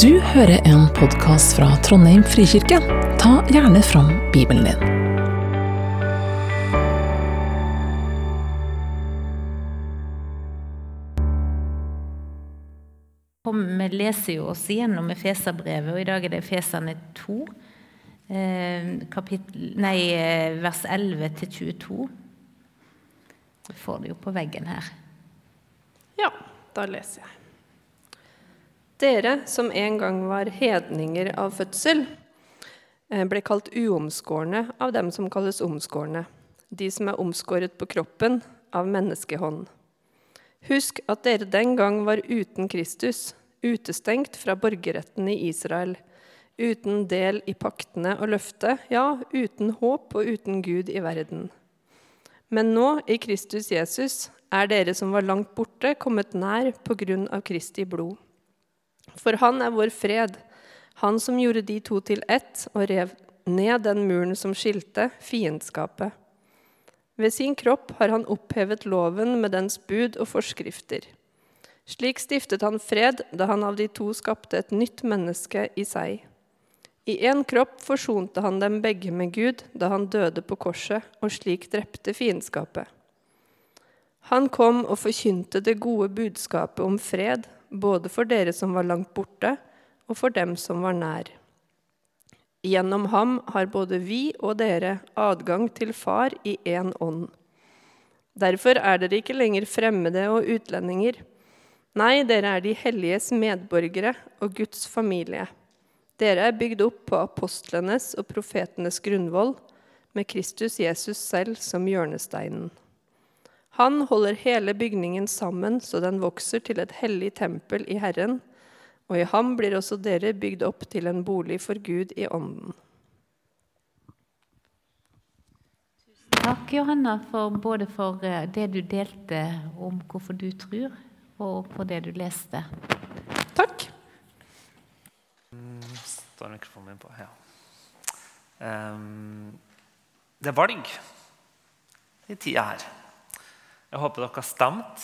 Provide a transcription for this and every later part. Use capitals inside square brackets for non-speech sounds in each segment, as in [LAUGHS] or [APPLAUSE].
Du hører en podkast fra Trondheim frikirke. Ta gjerne fram Bibelen din. Vi leser jo oss igjennom Efeserbrevet, og i dag er det Efeserne 2, eh, kapittel, nei, eh, vers 11 til 22. Du får det jo på veggen her. Ja, da leser jeg. Dere som en gang var hedninger av fødsel, eh, ble kalt uomskårne av dem som kalles omskårne, de som er omskåret på kroppen av menneskehånd. Husk at dere den gang var uten Kristus, utestengt fra borgerretten i Israel, uten del i paktene og løftet, ja, uten håp og uten Gud i verden. Men nå, i Kristus Jesus, er dere som var langt borte, kommet nær på grunn av Kristi blod. For han er vår fred, han som gjorde de to til ett og rev ned den muren som skilte, fiendskapet. Ved sin kropp har han opphevet loven med dens bud og forskrifter. Slik stiftet han fred da han av de to skapte et nytt menneske i seg. I én kropp forsonte han dem begge med Gud da han døde på korset, og slik drepte fiendskapet. Han kom og forkynte det gode budskapet om fred, både for dere som var langt borte, og for dem som var nær. Gjennom ham har både vi og dere adgang til Far i én ånd. Derfor er dere ikke lenger fremmede og utlendinger. Nei, dere er de helliges medborgere og Guds familie. Dere er bygd opp på apostlenes og profetenes grunnvoll, med Kristus Jesus selv som hjørnesteinen. Han holder hele bygningen sammen så den vokser til et hellig tempel i Herren, og i ham blir også dere bygd opp til en bolig for Gud i ånden. Takk, Johanna, for både for eh, det du delte om hvorfor du tror, og for det du leste. Takk. Står mikrofonen min på? Ja. Um, det er valg i tida her. Jeg håper dere har stemt,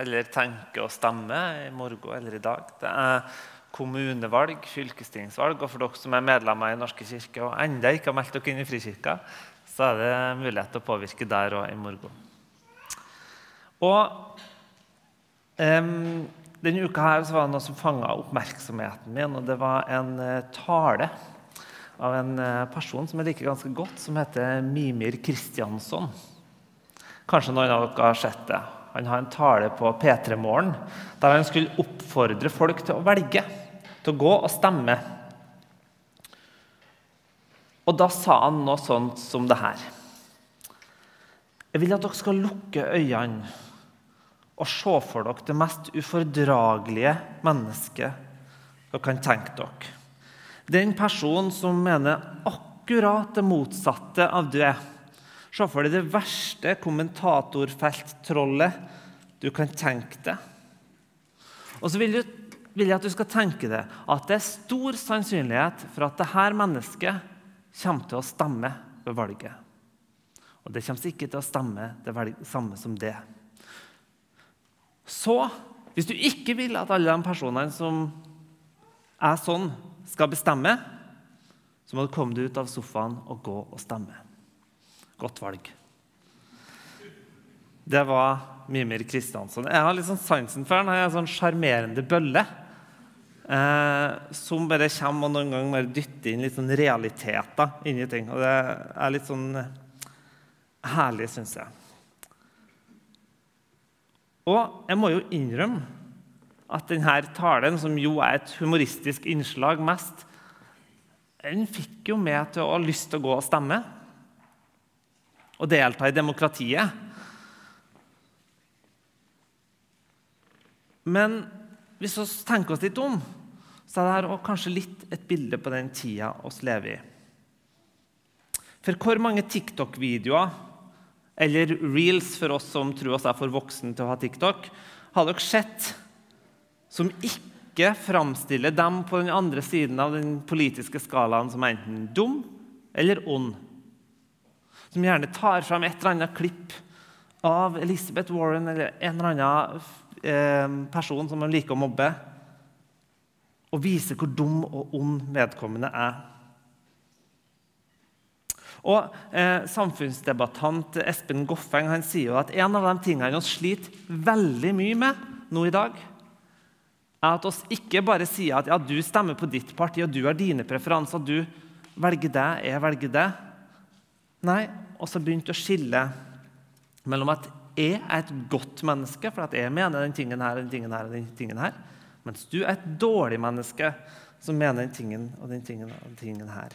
eller tenker å stemme i morgen eller i dag. Det er kommunevalg, fylkestingsvalg, og for dere som er medlemmer i Norske kirke og ennå ikke har meldt dere inn i Frikirka, så er det mulighet til å påvirke der og i morgen. Og um, denne uka her var det noe som fanga oppmerksomheten min, og det var en uh, tale av en uh, person som jeg liker ganske godt, som heter Mimir Kristiansson. Kanskje noen av dere har sett det. Han har en tale på P3 Morgen der han skulle oppfordre folk til å velge, til å gå og stemme. Og da sa han noe sånt som det her. Jeg vil at dere skal lukke øynene og se for dere det mest ufordragelige mennesket dere kan tenke dere. Den personen som mener akkurat det motsatte av det. Se for deg det verste kommentatorfelttrollet du kan tenke deg. Og så vil, du, vil, jeg at du skal tenke deg at det er stor sannsynlighet for at dette mennesket kommer til å stemme ved valget. Og det kommer ikke til å stemme det samme som det. Så hvis du ikke vil at alle de personene som er sånn, skal bestemme, så må du komme deg ut av sofaen og gå og stemme. Godt valg. Det var Mimir Kristiansson. Jeg har litt sånn sansen for han. Han er en sånn sjarmerende bølle. Eh, som bare kommer og noen ganger bare dytter inn litt sånn realiteter inni ting. Og det er litt sånn herlig, syns jeg. Og jeg må jo innrømme at denne talen, som jo er et humoristisk innslag mest, den fikk jo meg til å ha lyst til å gå og stemme. Og delta i demokratiet. Men hvis vi tenker oss litt om, så er dette kanskje litt et bilde på den tida vi lever i. For hvor mange TikTok-videoer, eller reels for oss som tror oss er for voksne til å ha TikTok, har dere sett som ikke framstiller dem på den andre siden av den politiske skalaen som er enten dum eller ond? Som gjerne tar fram et eller annet klipp av Elizabeth Warren eller en eller annen eh, person som hun liker å mobbe. og viser hvor dum og ond vedkommende er. Og eh, Samfunnsdebattant Espen Goffeng han sier jo at en av de tingene vi sliter veldig mye med nå i dag, er at oss ikke bare sier at ja, du stemmer på ditt parti, og du har dine preferanser, du velger det, jeg velger det. Nei, og så begynte å skille mellom at jeg er et godt menneske, for at jeg mener den tingen her, den tingen her og den tingen her, mens du er et dårlig menneske som mener den tingen og den tingen og den tingen her.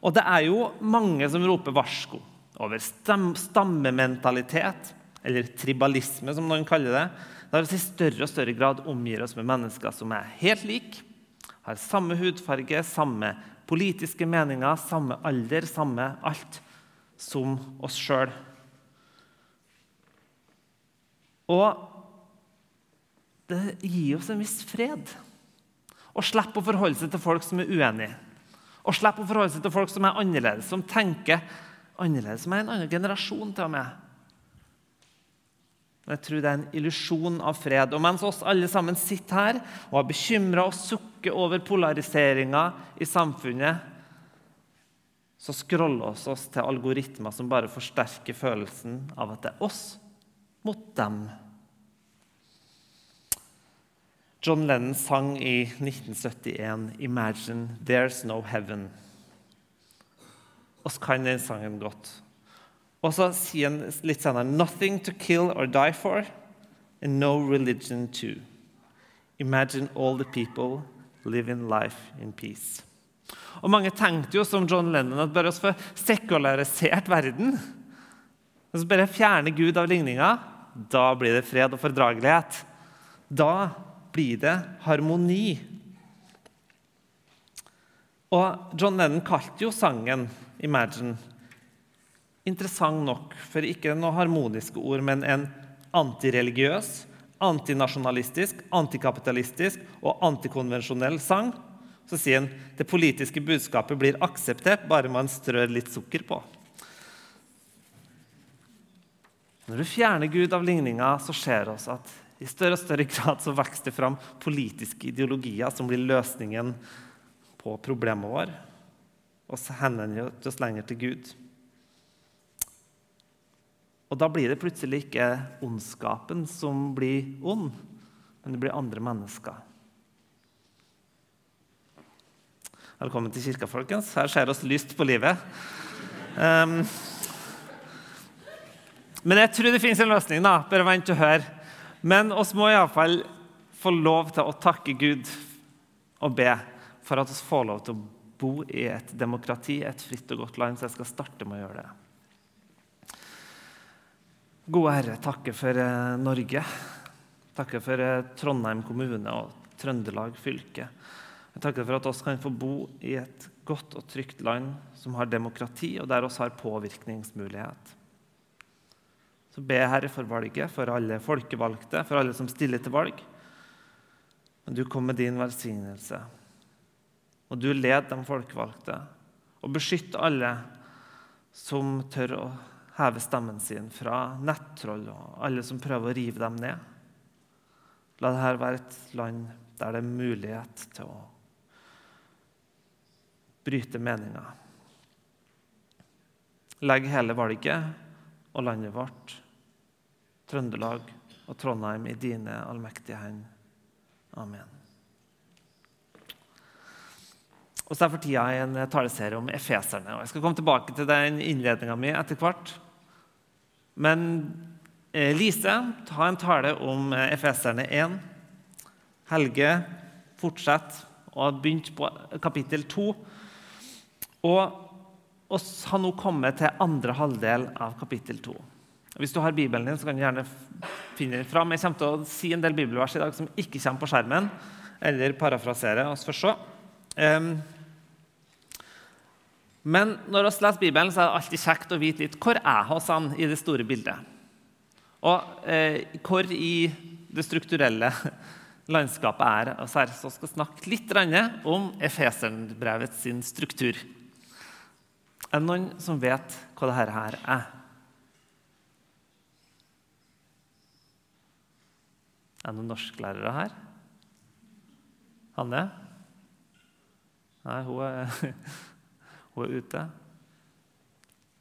Og det er jo mange som roper varsko over stammementalitet, eller tribalisme, som noen kaller det. Der vi i større og større grad omgir oss med mennesker som er helt like, har samme hudfarge, samme politiske meninger, samme alder, samme alt som oss sjøl. Og det gir oss en viss fred å slippe å forholde seg til folk som er uenige. Og slippe å forholde seg til folk som er annerledes, som tenker annerledes, som er en annen generasjon til og med. Men jeg tror det er en illusjon av fred. Og mens oss alle sammen sitter her og er bekymra og sukker over polariseringa i samfunnet, så scroller vi oss til algoritmer som bare forsterker følelsen av at det er oss mot dem. John Lennon sang i 1971 'Imagine There's No Heaven'. Vi kan den sangen godt. Og så sier han litt senere 'Nothing to kill or die for, and no religion too'. Imagine all the people living life in peace. Og Mange tenkte jo som John Lennon at bare vi får sekularisert verden, og så bare fjerne Gud av ligninga, da blir det fred og fordragelighet. Da blir det harmoni. Og John Lennon kalte jo sangen 'Imagine' interessant nok, for ikke noe harmoniske ord, men en antireligiøs, antinasjonalistisk, antikapitalistisk og antikonvensjonell sang. Så sier han det politiske budskapet blir akseptert bare man strør litt sukker på. Når du fjerner Gud av ligninga, så ser det også at i større og større grad så vokser det fram politiske ideologier som blir løsningen på problemet vårt. Og så henvender vi oss lenger til Gud. Og da blir det plutselig ikke ondskapen som blir ond, men det blir andre mennesker. Velkommen til kirka, folkens. Her ser oss lyst på livet. Um, men jeg tror det finnes en løsning. da. Bare vent og hør. Men oss må iallfall få lov til å takke Gud og be for at vi får lov til å bo i et demokrati, et fritt og godt land. Så jeg skal starte med å gjøre det. Gode Herre, takker for eh, Norge. Takker for eh, Trondheim kommune og Trøndelag fylke. Jeg takker for at oss kan få bo i et godt og trygt land som har demokrati, og der oss har påvirkningsmulighet. Så be Herre for valget, for alle folkevalgte, for alle som stiller til valg. Men du kom med din velsignelse. Og du led de folkevalgte. Og beskytt alle som tør å heve stemmen sin fra nettroll og alle som prøver å rive dem ned. La dette være et land der det er mulighet til å bryte meninger. Legg hele valget og landet vårt, Trøndelag og Trondheim, i dine allmektige hender. Amen. Og så er for tida en taleserie om efeserne. og Jeg skal komme tilbake til den innledninga mi etter hvert. Men eh, Lise ta en tale om eh, efeserne 1. Helge fortsett. og har begynt på kapittel 2. Og oss har nå kommet til andre halvdel av kapittel 2. Hvis du har Bibelen din, så kan du gjerne finne den fram. Jeg kommer til å si en del bibelvers i dag som ikke kommer på skjermen, eller parafrasere. oss for så. Men når vi leser Bibelen, så er det alltid kjekt å vite litt hvor er hos han i det store bildet. Og eh, hvor i det strukturelle [LAUGHS] landskapet er. Og så, er, så skal vi snakke litt om Efeserbrevets struktur. Er det noen som vet hva dette her er? Er det noen norsklærere her? Hanne? Nei, hun er, [LAUGHS] er ute.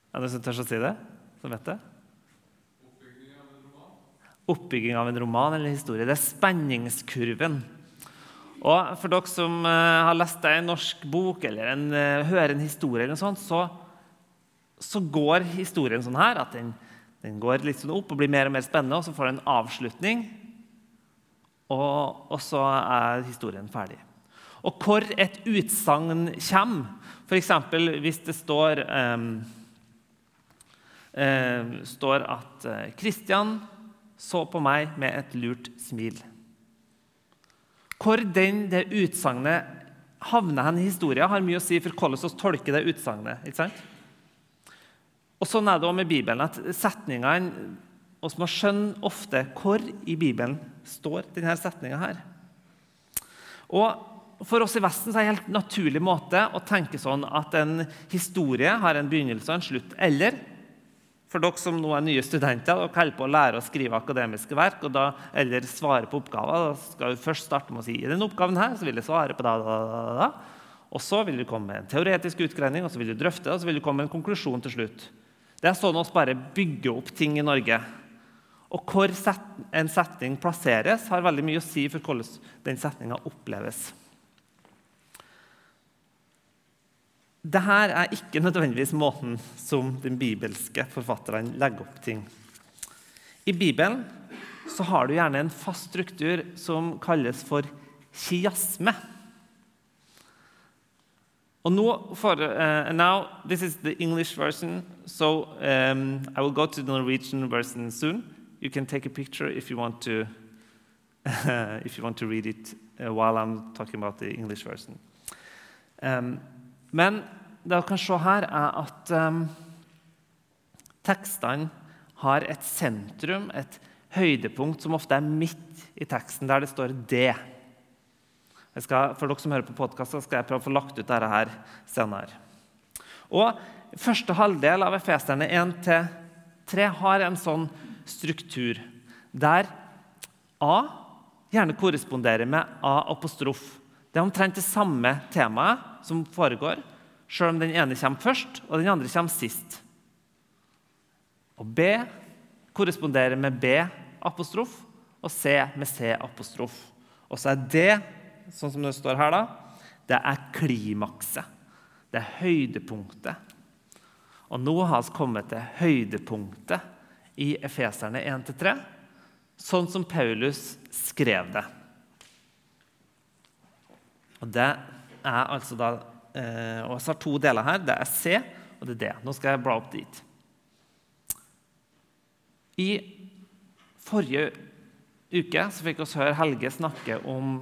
Er det noen som tør å si det? Som vet det? Oppbygging av en roman eller historie. Det er spenningskurven. Og For dere som uh, har lest en norsk bok eller en, uh, hører en historie, eller noe sånt, så, så, går historien sånn her at den, den, går litt sånn opp og blir mer og mer spennende, og så får den en avslutning. Og, og så er historien ferdig. Og hvor et utsagn kommer, f.eks. hvis det står, uh, står at Kristian så på meg med et lurt smil. Hvor den, det utsagnet havner hen i historien, har mye å si for hvordan vi tolker det utsagnet. ikke sant? Og Sånn er det også med Bibelen. at setningene, Vi må skjønne ofte hvor i Bibelen står denne setninga. Og For oss i Vesten er det en helt naturlig måte å tenke sånn at en historie har en begynnelse og en slutt. Eller for dere som nå er nye studenter og holder på å lære å skrive akademiske verk da, eller svare på oppgaver, da skal du først starte med å si i denne oppgaven her, så vil jeg svare på da, da, da, da. Og så vil du komme med en teoretisk utgreining, og så vil du drøfte det, og så vil du komme med en konklusjon til slutt. Det er sånn vi bare bygger opp ting i Norge. Og hvor en setning plasseres, har veldig mye å si for hvordan den setninga oppleves. Dette er ikke nødvendigvis måten som den bibelske forfatteren legger opp ting. I Bibelen så har du gjerne en fast struktur som kalles for kiasme. Og nå for, uh, now, This is the English version, so um, I will go to the Norwegian version soon. You can take a picture if you want to, uh, [LAUGHS] if you want to read it uh, while I'm talking about the English version. Um, men det dere kan se her, er at um, tekstene har et sentrum, et høydepunkt, som ofte er midt i teksten, der det står 'det'. For dere som hører på podkast, skal jeg prøve å få lagt ut dette her senere. Og Første halvdel av Efeserne 1-3 har en sånn struktur der A gjerne korresponderer med A apostrof. Det er omtrent det samme temaet som foregår, sjøl om den ene kommer først, og den andre kommer sist. Og B korresponderer med B apostrof og C med C apostrof. Og så er det, sånn som det står her, da, det er klimakset. Det er høydepunktet. Og nå har vi kommet til høydepunktet i Efeserne 1-3, sånn som Paulus skrev det. Og det er altså da Eh, og jeg har to deler her. Det er C, og det er D. Nå skal jeg bla opp dit. I forrige uke så fikk vi høre Helge snakke om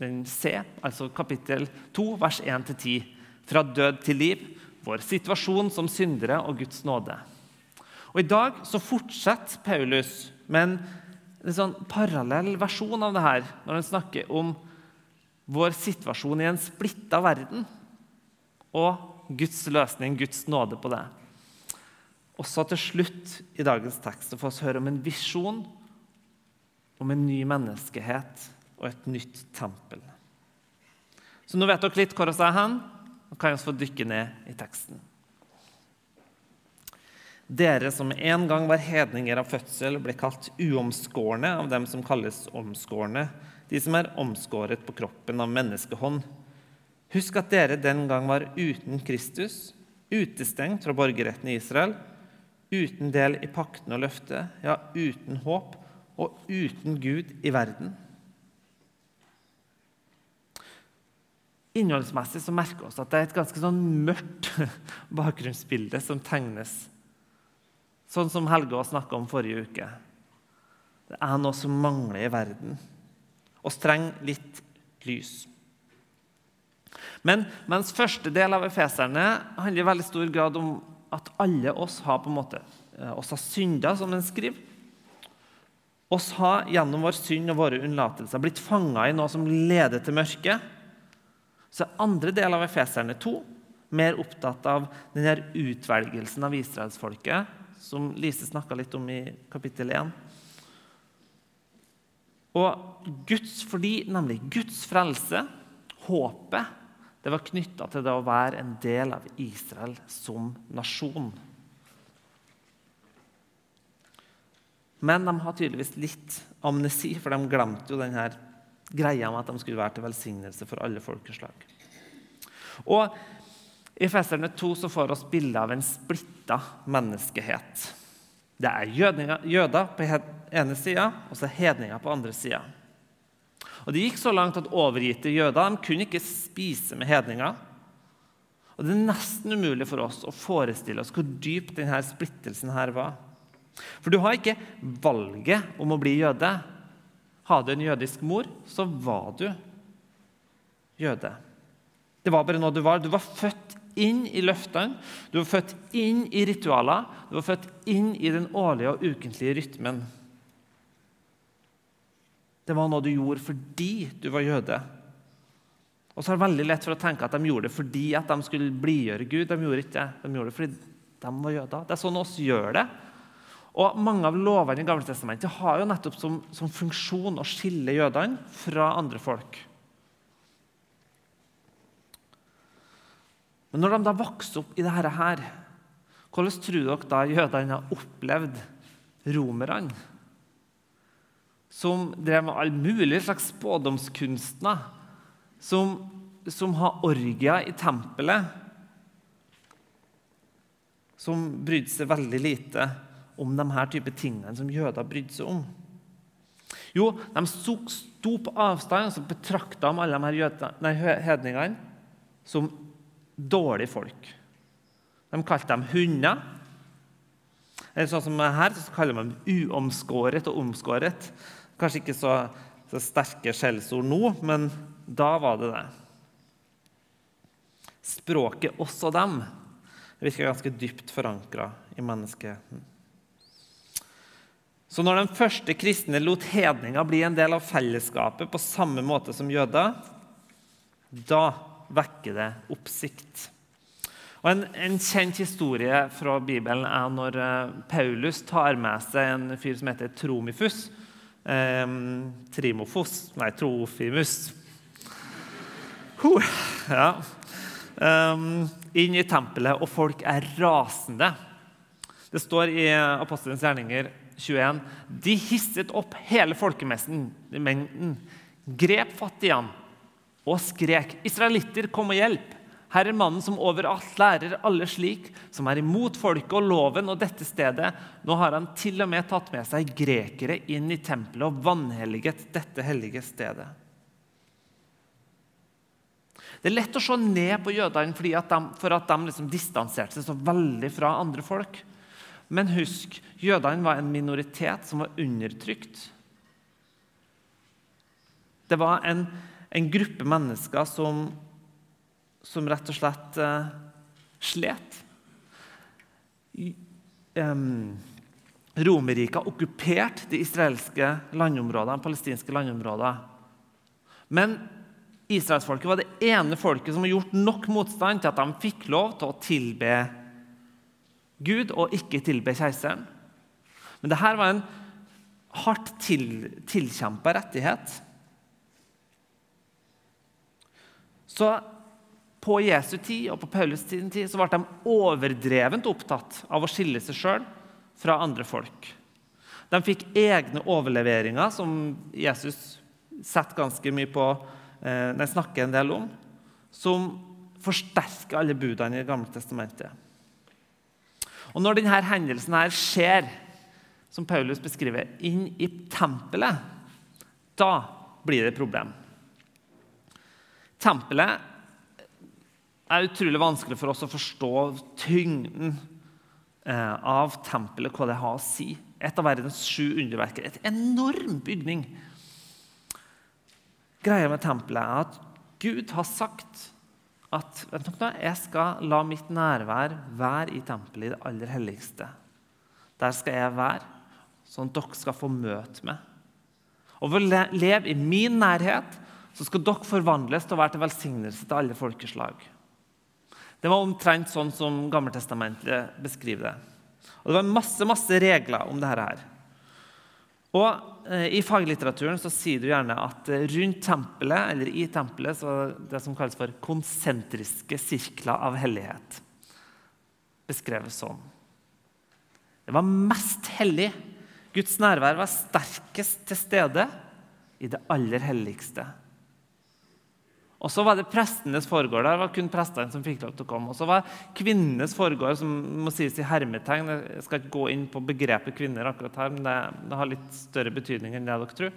den C, altså kapittel 2, vers 1-10. Fra død til liv, vår situasjon som syndere og Guds nåde. Og I dag så fortsetter Paulus med en, sånn parallell versjon av det her, når han snakker om vår situasjon i en splitta verden og Guds løsning, Guds nåde på det. Og så til slutt i dagens tekst får vi høre om en visjon om en ny menneskehet og et nytt tempel. Så nå vet dere litt hvor vi er hen, og kan vi få dykke ned i teksten. Dere som en gang var hedninger av fødsel, ble kalt uomskårne av dem som kalles omskårne, de som er omskåret på kroppen av menneskehånd. Husk at dere den gang var uten Kristus, utestengt fra borgerretten i Israel, uten del i pakten og løftet, ja, uten håp og uten Gud i verden. Innholdsmessig så merker vi oss at det er et ganske sånn mørkt [LAUGHS] bakgrunnsbilde som tegnes. Sånn som Helge snakka om forrige uke. Det er noe som mangler i verden. Vi trenger litt lys. Men mens første del av Efeserne handler i veldig stor grad om at alle oss har på en måte, eh, oss har synda, som den skriver. Oss har gjennom vår synd og våre unnlatelser blitt fanga i noe som leder til mørket. Så er andre del av Efeserne 2 mer opptatt av denne utvelgelsen av israelsfolket, som Lise snakka litt om i kapittel 1. Og Guds, fordi nemlig Guds frelse håpet det var knytta til det å være en del av Israel som nasjon. Men de har tydeligvis litt amnesi, for de glemte jo denne greia om at de skulle være til velsignelse for alle folkeslag. Og I Feserne 2 så får oss bilde av en splitta menneskehet. Det er jøder på ene sida og så hedninger på andre sida. Og Det gikk så langt at overgitte jøder de kunne ikke spise med hedninger. Og Det er nesten umulig for oss å forestille oss hvor dyp denne splittelsen her var. For du har ikke valget om å bli jøde. Hadde du en jødisk mor, så var du jøde. Det var bare noe du var. Du var født inn i løftene, du var født inn i ritualer, du var født inn i den årlige og ukentlige rytmen. Det var noe du gjorde fordi du var jøde. Og så er det veldig lett for å tenke at de gjorde det fordi at de skulle blidgjøre Gud. De gjorde ikke det. De gjorde det fordi de var jøder. Det er sånn oss gjør det. Og Mange av lovene i Gamle Testamentet har jo nettopp som, som funksjon å skille jødene fra andre folk. Men når de da vokste opp i dette her, hvordan tror dere da jødene har opplevd romerne? Som drev med all mulig slags spådomskunstner. Som, som har orgier i tempelet. Som brydde seg veldig lite om de her type tingene som jøder brydde seg om. Jo, de sto på avstand og betrakta alle de her hedningene som dårlige folk. De kalte dem hunder. Eller sånn som her, så kaller man dem uomskåret og omskåret. Kanskje ikke så, så sterke skjellsord nå, men da var det det. Språket også dem virker ganske dypt forankra i menneskeheten. Så når de første kristne lot hedninger bli en del av fellesskapet på samme måte som jøder, da vekker det oppsikt. Og en, en, kjent historie fra Bibelen er når uh, Paulus tar med seg en fyr som heter Tromifus. Eh, Trimofos Nei, Trofimus. Huh, ja. Um, inn i tempelet, og folk er rasende. Det står i Apostelens gjerninger 21. De hisset opp hele folkemengden, grep fatt i ham og skrek:" Israelitter, kom og hjelp! Her er mannen som overalt lærer alle slik, som er imot folket og loven og dette stedet. Nå har han til og med tatt med seg grekere inn i tempelet og vanhelliget dette hellige stedet. Det er lett å se ned på jødene at de, for at de liksom distanserte seg så veldig fra andre folk. Men husk, jødene var en minoritet som var undertrykt. Det var en, en gruppe mennesker som, som, rett og slett uh, slet. Um, Romerriket okkuperte de israelske landområdene, palestinske landområdene. Men israelsfolket var det ene folket som har gjort nok motstand til at de fikk lov til å tilbe Gud og ikke tilbe keiseren. Men dette var en hardt til, tilkjempa rettighet. Så på Jesu tid og på Paulus tid så ble de overdrevent opptatt av å skille seg sjøl fra andre folk. De fikk egne overleveringer, som Jesus setter ganske mye på, eh, snakker en del om, som forsterker alle budene i Det gamle testamentet. Og Når denne hendelsen her skjer, som Paulus beskriver, inn i tempelet, da blir det et problem. Tempelet er utrolig vanskelig for oss å forstå tyngden eh, av tempelet, hva det har å si. Et av verdens sju underverker. Et enorm bygning. Greia med tempelet er at Gud har sagt at jeg skal la mitt nærvær være i tempelet i det aller helligste. Der skal jeg være, sånn at dere skal få møte meg. Og leve i min nærhet så skal dere forvandles til å være til velsignelse til alle folkeslag. Det var omtrent sånn som Gammeltestamentet beskriver det. Og Det var masse masse regler om dette. her. Og eh, I faglitteraturen så sier du gjerne at eh, rundt tempelet, eller i tempelet så var det det som kalles for konsentriske sirkler av hellighet. Beskrevet sånn. Det var mest hellig. Guds nærvær var sterkest til stede i det aller helligste. Og så var det prestenes foregård. Der var kun prestene som fikk lov til å komme. Og så var kvinnenes foregård, som må sies i hermetegn. Jeg skal ikke gå inn på begrepet kvinner akkurat her, men det, det har litt større betydning enn det dere tror.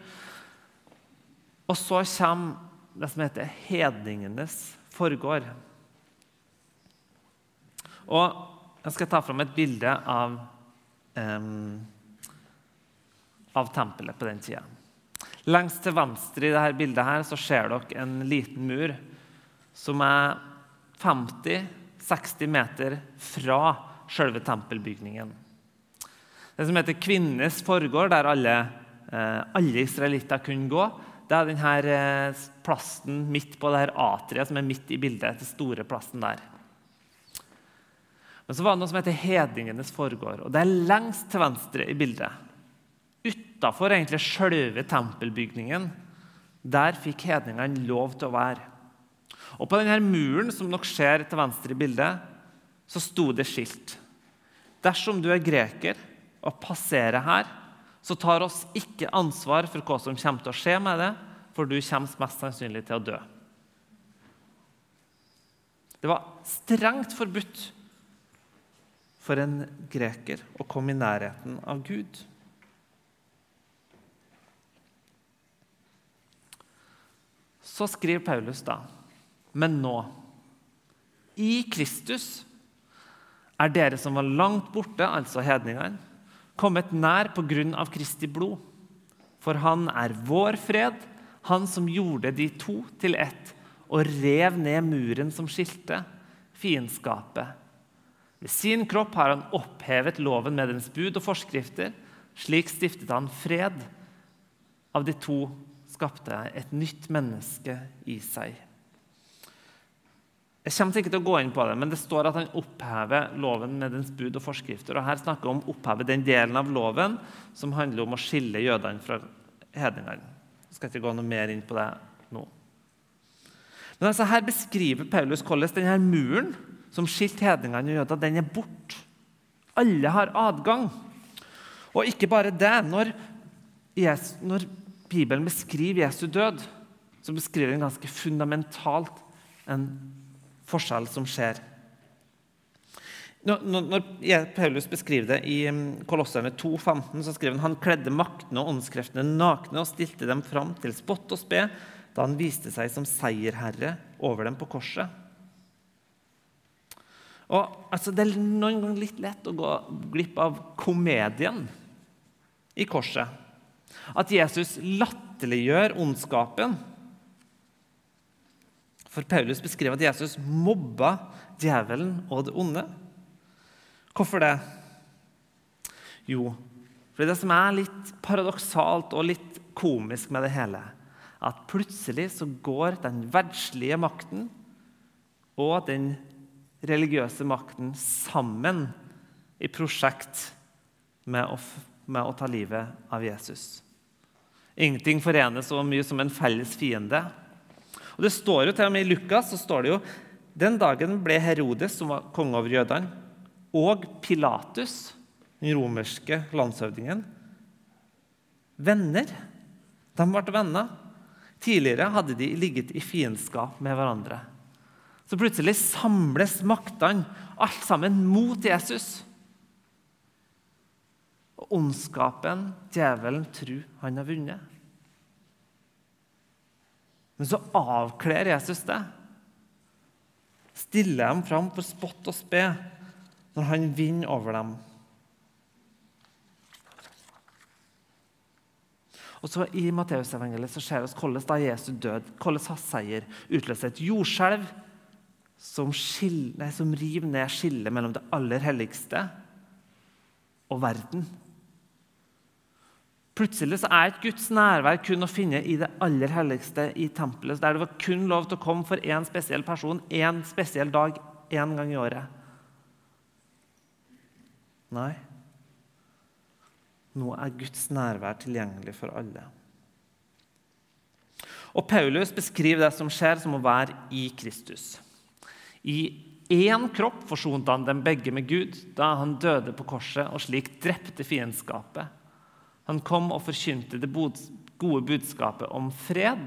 Og så kommer det som heter hedningenes foregård. Og jeg skal ta fram et bilde av, um, av tempelet på den tida. Lengst til venstre i dette bildet her, så ser dere en liten mur som er 50-60 meter fra selve tempelbygningen. Det som heter Kvinnenes forgård, der alle, eh, alle israelitter kunne gå, det er denne eh, plassen midt på det her atriet som er midt i bildet. den store plassen der. Men så var det noe som heter Hedningenes forgård. og Det er lengst til venstre i bildet utafor selve tempelbygningen. Der fikk hedningene lov til å være. Og På denne muren som dere ser til venstre i bildet, så sto det skilt. Dersom du er greker og passerer her, så tar oss ikke ansvar for hva som kommer til å skje med det, for du kommer mest sannsynlig til å dø. Det var strengt forbudt for en greker å komme i nærheten av Gud. Så skriver Paulus da Men nå, i Kristus, er dere som var langt borte, altså hedningene, kommet nær på grunn av Kristi blod. For han er vår fred, han som gjorde de to til ett og rev ned muren som skilte, fiendskapet. Ved sin kropp har han opphevet loven med dens bud og forskrifter. Slik stiftet han fred av de to skapte et nytt menneske i seg. Jeg kommer ikke til å gå inn på det, men det står at han opphever loven med dens bud og forskrifter. og Her snakker vi om å oppheve den delen av loven som handler om å skille jødene fra hedningene. Jeg skal ikke gå noe mer inn på det nå. Men altså Her beskriver Paulus hvordan denne muren som skilte hedningene og jøder, den er borte. Alle har adgang. Og ikke bare det. Når, Jesus, når Bibelen beskriver Jesu død, så beskriver den ganske fundamentalt en forskjell som skjer. Når Paulus beskriver det i um, Kolosserne 2,15, så skriver han han kledde maktene og åndskreftene nakne og stilte dem fram til spott og spe da han viste seg som seierherre over dem på korset. Og, altså, det er noen ganger litt lett å gå glipp av komedien i korset. At Jesus latterliggjør ondskapen. For Paulus beskriver at Jesus mobba djevelen og det onde. Hvorfor det? Jo, fordi det som er litt paradoksalt og litt komisk med det hele, at plutselig så går den verdslige makten og den religiøse makten sammen i prosjekt med å, med å ta livet av Jesus. Ingenting forener så mye som en felles fiende. Og det står jo til og med I Lukas så står det jo den dagen ble Herodes, som var konge over jødene, og Pilatus, den romerske landshøvdingen, venner. De ble venner. Tidligere hadde de ligget i fiendskap med hverandre. Så plutselig samles maktene, alt sammen, mot Jesus. Og ondskapen, djevelen, tror han har vunnet. Men så avkler Jesus det. Stiller dem fram for spott og spe når han vinner over dem. Og så I Matteusevangeliet så ser vi hvordan da Jesu død, hvordan hans seier utløser et jordskjelv som, som river ned skillet mellom det aller helligste og verden. Plutselig så er ikke Guds nærvær kun å finne i det aller helligste i tempelet, der det var kun lov til å komme for én spesiell person én spesiell dag én gang i året. Nei. Nå er Guds nærvær tilgjengelig for alle. Og Paulus beskriver det som skjer, som å være i Kristus. I én kropp forsonte han dem begge med Gud da han døde på korset og slik drepte fiendskapet. Han kom og forkynte det gode budskapet om fred,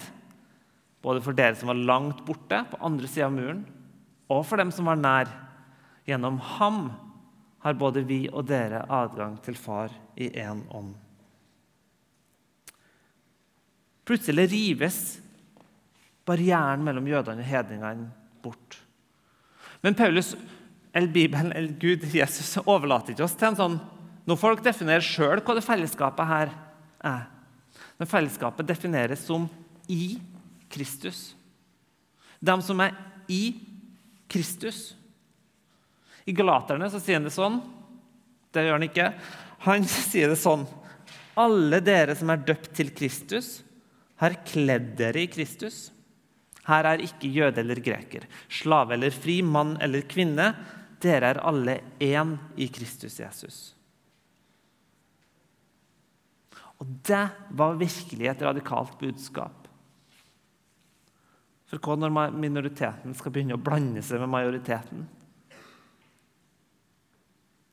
både for dere som var langt borte, på andre sida av muren, og for dem som var nær. Gjennom ham har både vi og dere adgang til Far i én ånd. Plutselig rives barrieren mellom jødene og hedningene bort. Men Paulus, eller Bibelen eller Gud, Jesus, overlater ikke oss til en sånn Når folk definerer sjøl hva det fellesskapet her er. Når fellesskapet defineres som i Kristus. De som er i Kristus. I Galaterne så sier han det sånn. Det gjør han ikke. Han [LAUGHS] sier det sånn. Alle dere som er døpt til Kristus, har kledd dere i Kristus. Her er ikke jøde eller greker, slave eller fri, mann eller kvinne. Dere er alle én i Kristus Jesus. Og det var virkelig et radikalt budskap. For hva når minoriteten skal begynne å blande seg med majoriteten?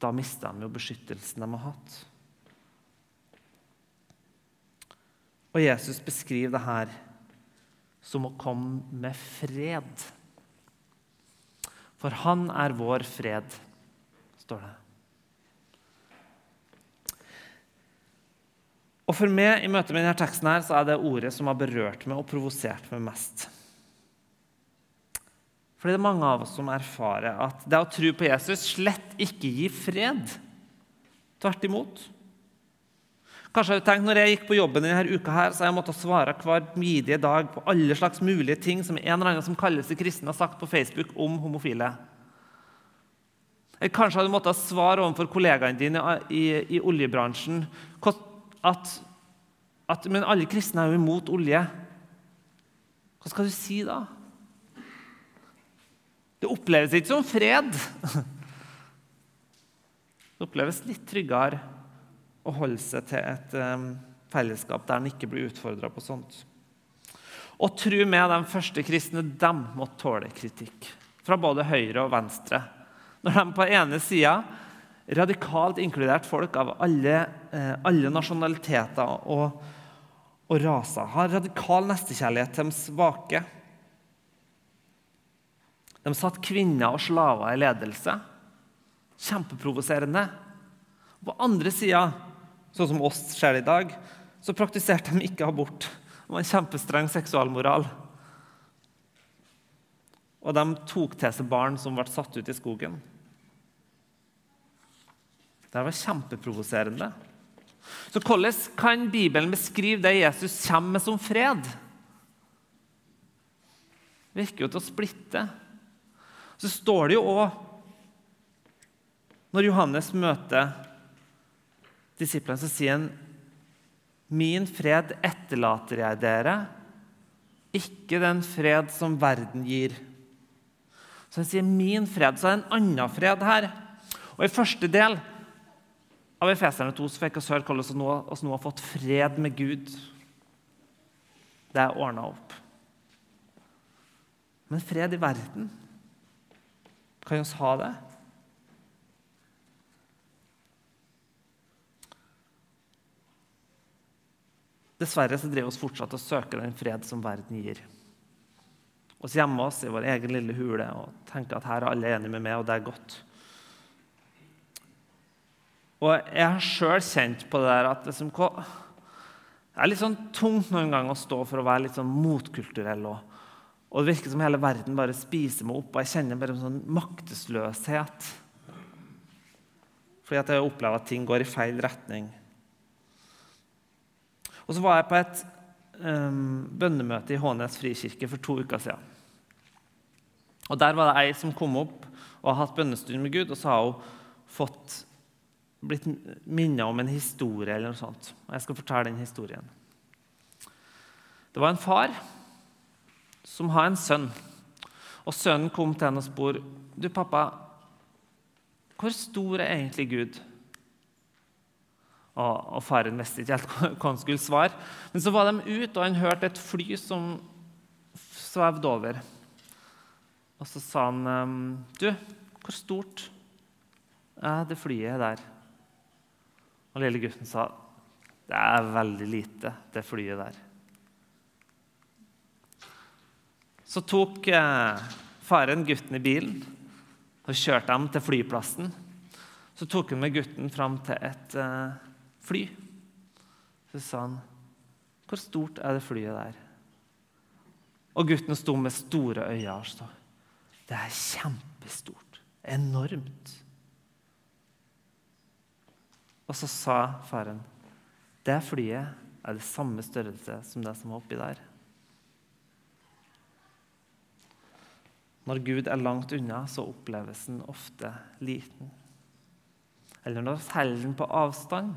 Da mister de jo beskyttelsen de har hatt. Og Jesus beskriver det her som å komme med fred. For han er vår fred, står det. Og For meg i møte med denne teksten her, så er det ordet som har berørt meg og provosert meg mest. Fordi det er mange av oss som erfarer at det å tro på Jesus slett ikke gir fred. Tvert imot. Kanskje har du tenkt, når jeg gikk på jobben denne uka, her, så jeg måttet svare hver midige dag på alle slags mulige ting som en eller annen som kalles seg kristen, har sagt på Facebook om homofile. Eller kanskje har du måttet svare overfor kollegaene dine i, i oljebransjen at, at men alle kristne er jo imot olje. Hva skal du si da? Det oppleves ikke som fred. Det oppleves litt tryggere å holde seg til et fellesskap der en ikke blir utfordra på sånt. Og tro med de første kristne de måtte tåle kritikk fra både høyre og venstre. Når de på ene sida radikalt inkludert folk av alle, eh, alle nasjonaliteter og, og raser, har radikal nestekjærlighet til de svake de satt kvinner og slaver i ledelse. Kjempeprovoserende. På andre sida, sånn som oss ser det i dag, så praktiserte de ikke abort. Det var en kjempestreng seksualmoral. Og de tok til seg barn som ble satt ut i skogen. Det var kjempeprovoserende. Så hvordan kan Bibelen beskrive det Jesus kommer med som fred? Det virker jo til å splitte. Så står det jo òg Når Johannes møter disiplene, så sier han Min fred etterlater jeg dere, ikke den fred som verden gir. Så han sier 'min fred', så er det en annen fred her. Og I første del av Efeserne 2 så fikk vi høre hvordan vi nå har fått fred med Gud. Det er ordna opp. Men fred i verden kan vi ha det? Dessverre så driver vi fortsatt og søker den fred som verden gir. Vi gjemmer oss i vår egen lille hule og tenker at her er alle enige med meg, og det er godt. Og Jeg har sjøl kjent på det der at liksom, det er litt sånn tungt noen ganger å stå for å være litt sånn motkulturell og og det virker som hele verden bare spiser meg opp, og jeg kjenner bare en sånn maktesløshet. Fordi at jeg opplever at ting går i feil retning. Og så var jeg på et um, bønnemøte i Hånes frikirke for to uker siden. Og Der var det ei som kom opp og har hatt bønnestund med Gud, og så har hun fått blitt minnet om en historie eller noe sånt. Og jeg skal fortelle den historien. Det var en far som har en sønn. Og sønnen kom til henne og spurte, 'Du, pappa, hvor stor er egentlig Gud?' Og, og faren visste ikke helt [LAUGHS] hva han skulle svare. Men så var de ute, og han hørte et fly som svevde over. Og så sa han ehm, Du, hvor stort er det flyet der? Og lille gutten sa det er veldig lite, det flyet der. Så tok eh, faren gutten i bilen og kjørte ham til flyplassen. Så tok han med gutten fram til et eh, fly. Så sa han, 'Hvor stort er det flyet der?' Og gutten sto med store øyne og sa, 'Det er kjempestort. Enormt.' Og så sa faren, 'Det flyet er det samme størrelse som det som var oppi der.' Når Gud er langt unna, så oppleves den ofte liten. Eller når vi holder den på avstand,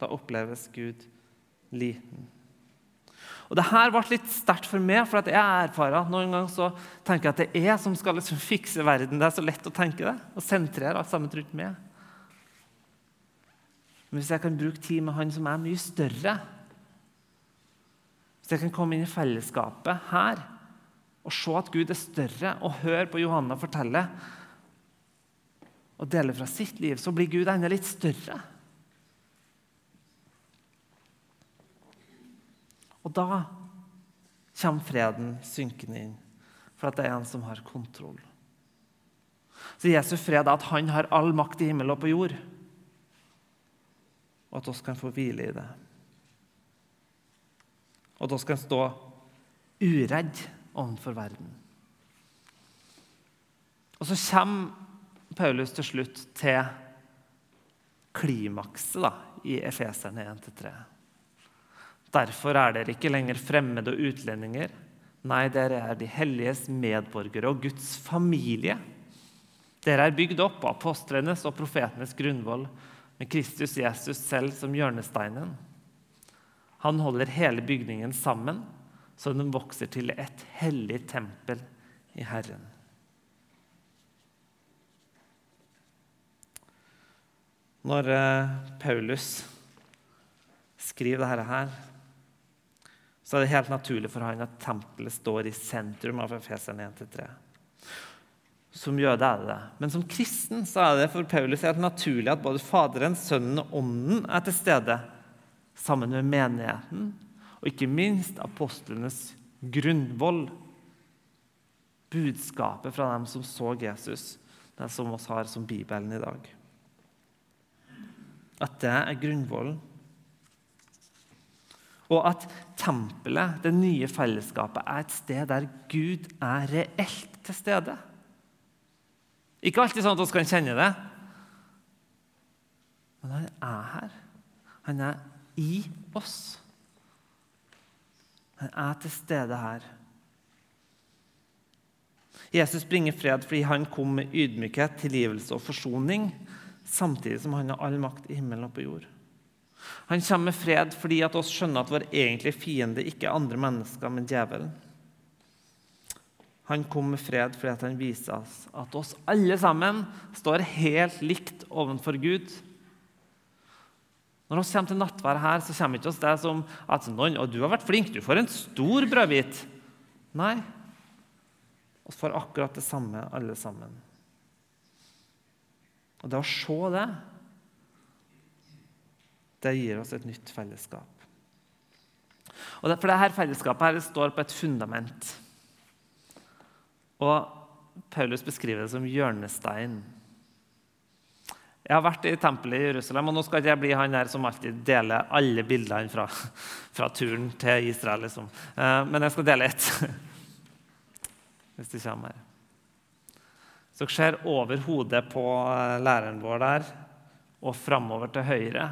da oppleves Gud liten. Og Det her ble litt sterkt for meg, for jeg erfarer at noen ganger så tenker jeg at det er jeg som skal liksom fikse verden. Det er så lett å tenke det og sentrere alt sammen rundt meg. Men hvis jeg kan bruke tid med han som er mye større Hvis jeg kan komme inn i fellesskapet her og se at Gud er større, og høre på Johanna fortelle og dele fra sitt liv, så blir Gud enda litt større. Og da kommer freden synkende inn, for at det er en som har kontroll. Så Jesu fred er at han har all makt i himmel og på jord, og at oss kan få hvile i det. Og at oss kan stå uredd overfor verden. Og så kommer Paulus til slutt til klimakset da, i Efeserne 1-3. Derfor er dere ikke lenger fremmede og utlendinger. Nei, dere er de helliges medborgere og Guds familie. Dere er bygd opp av apostlenes og profetenes grunnvoll med Kristus Jesus selv som hjørnesteinen. Han holder hele bygningen sammen så den vokser til et hellig tempel i Herren. Når eh, Paulus skriver dette her, så er det helt naturlig for han at tempelet står i sentrum av Efeseren 1-3. Som jøde er det det. Men som kristen så er det for Paulus helt naturlig at både Faderen, Sønnen og Ånden er til stede sammen med menigheten og ikke minst apostlenes grunnvoll. Budskapet fra dem som så Jesus, det som vi har som Bibelen i dag. At det er grunnvollen. Og at tempelet, det nye fellesskapet, er et sted der Gud er reelt til stede. Ikke alltid sånn at vi kan kjenne det, men han er her. Han er i oss. Han er til stede her. Jesus bringer fred fordi han kom med ydmykhet, tilgivelse og forsoning, samtidig som han har all makt i himmelen og på jord. Han kommer med fred fordi at oss skjønner at vår egentlige fiende ikke er andre mennesker, men djevelen. Han kom med fred fordi han viser oss at oss alle sammen står helt likt overfor Gud. Når vi kommer til nattvær her, så kommer ikke oss det som at noen, og 'Du har vært flink, du får en stor brødbit.' Nei. Vi får akkurat det samme, alle sammen. Og det å se det, det gir oss et nytt fellesskap. Og det, For dette fellesskapet her står på et fundament. Og Paulus beskriver det som hjørnestein. Jeg har vært i tempelet i Jerusalem, og nå skal ikke jeg bli han der som alltid deler alle bildene fra, [LAUGHS] fra turen til Israel. Liksom. Eh, men jeg skal dele ett, [LAUGHS] hvis det kommer. Så dere ser over hodet på eh, læreren vår der, og framover til høyre,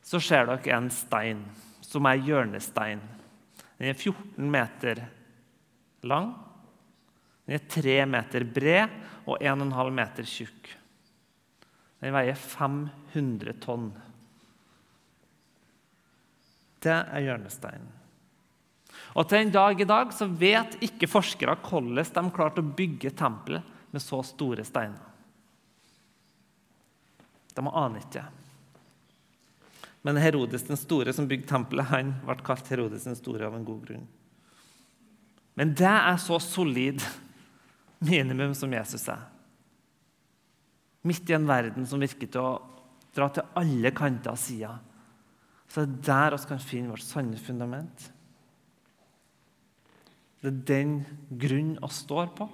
så ser dere en stein som er hjørnestein. Den er 14 meter lang, den er tre meter bred og 1,5 meter tjukk. Den veier 500 tonn. Det er hjørnesteinen. Og til en dag i dag så vet ikke forskere hvordan de klarte å bygge tempelet med så store steiner. De aner ikke. Men Herodes den store som bygde tempelet, han ble kalt Herodes den store av en god grunn. Men det er så solid minimum som Jesus er. Midt i en verden som virker til å dra til alle kanter og sider, så det er der vi kan finne vårt sanne fundament. Det er den grunnen vi står på,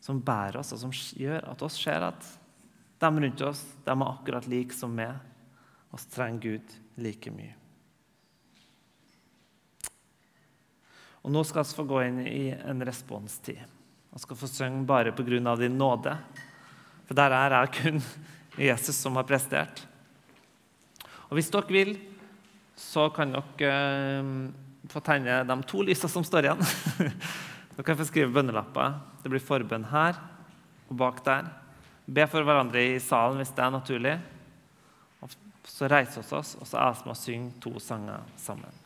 som bærer oss, og som gjør at oss ser at de rundt oss de er akkurat like som meg. Vi trenger Gud like mye. Og Nå skal vi få gå inn i en responstid. Vi skal få synge bare på grunn av din nåde. For der er jeg kun Jesus som har prestert. Og Hvis dere vil, så kan dere uh, få tegne de to lysene som står igjen. [LAUGHS] dere kan få skrive bønnelapper. Det blir forbønn her og bak der. Be for hverandre i salen hvis det er naturlig. Og så reiser vi oss, og så er vi med å synge to sanger sammen.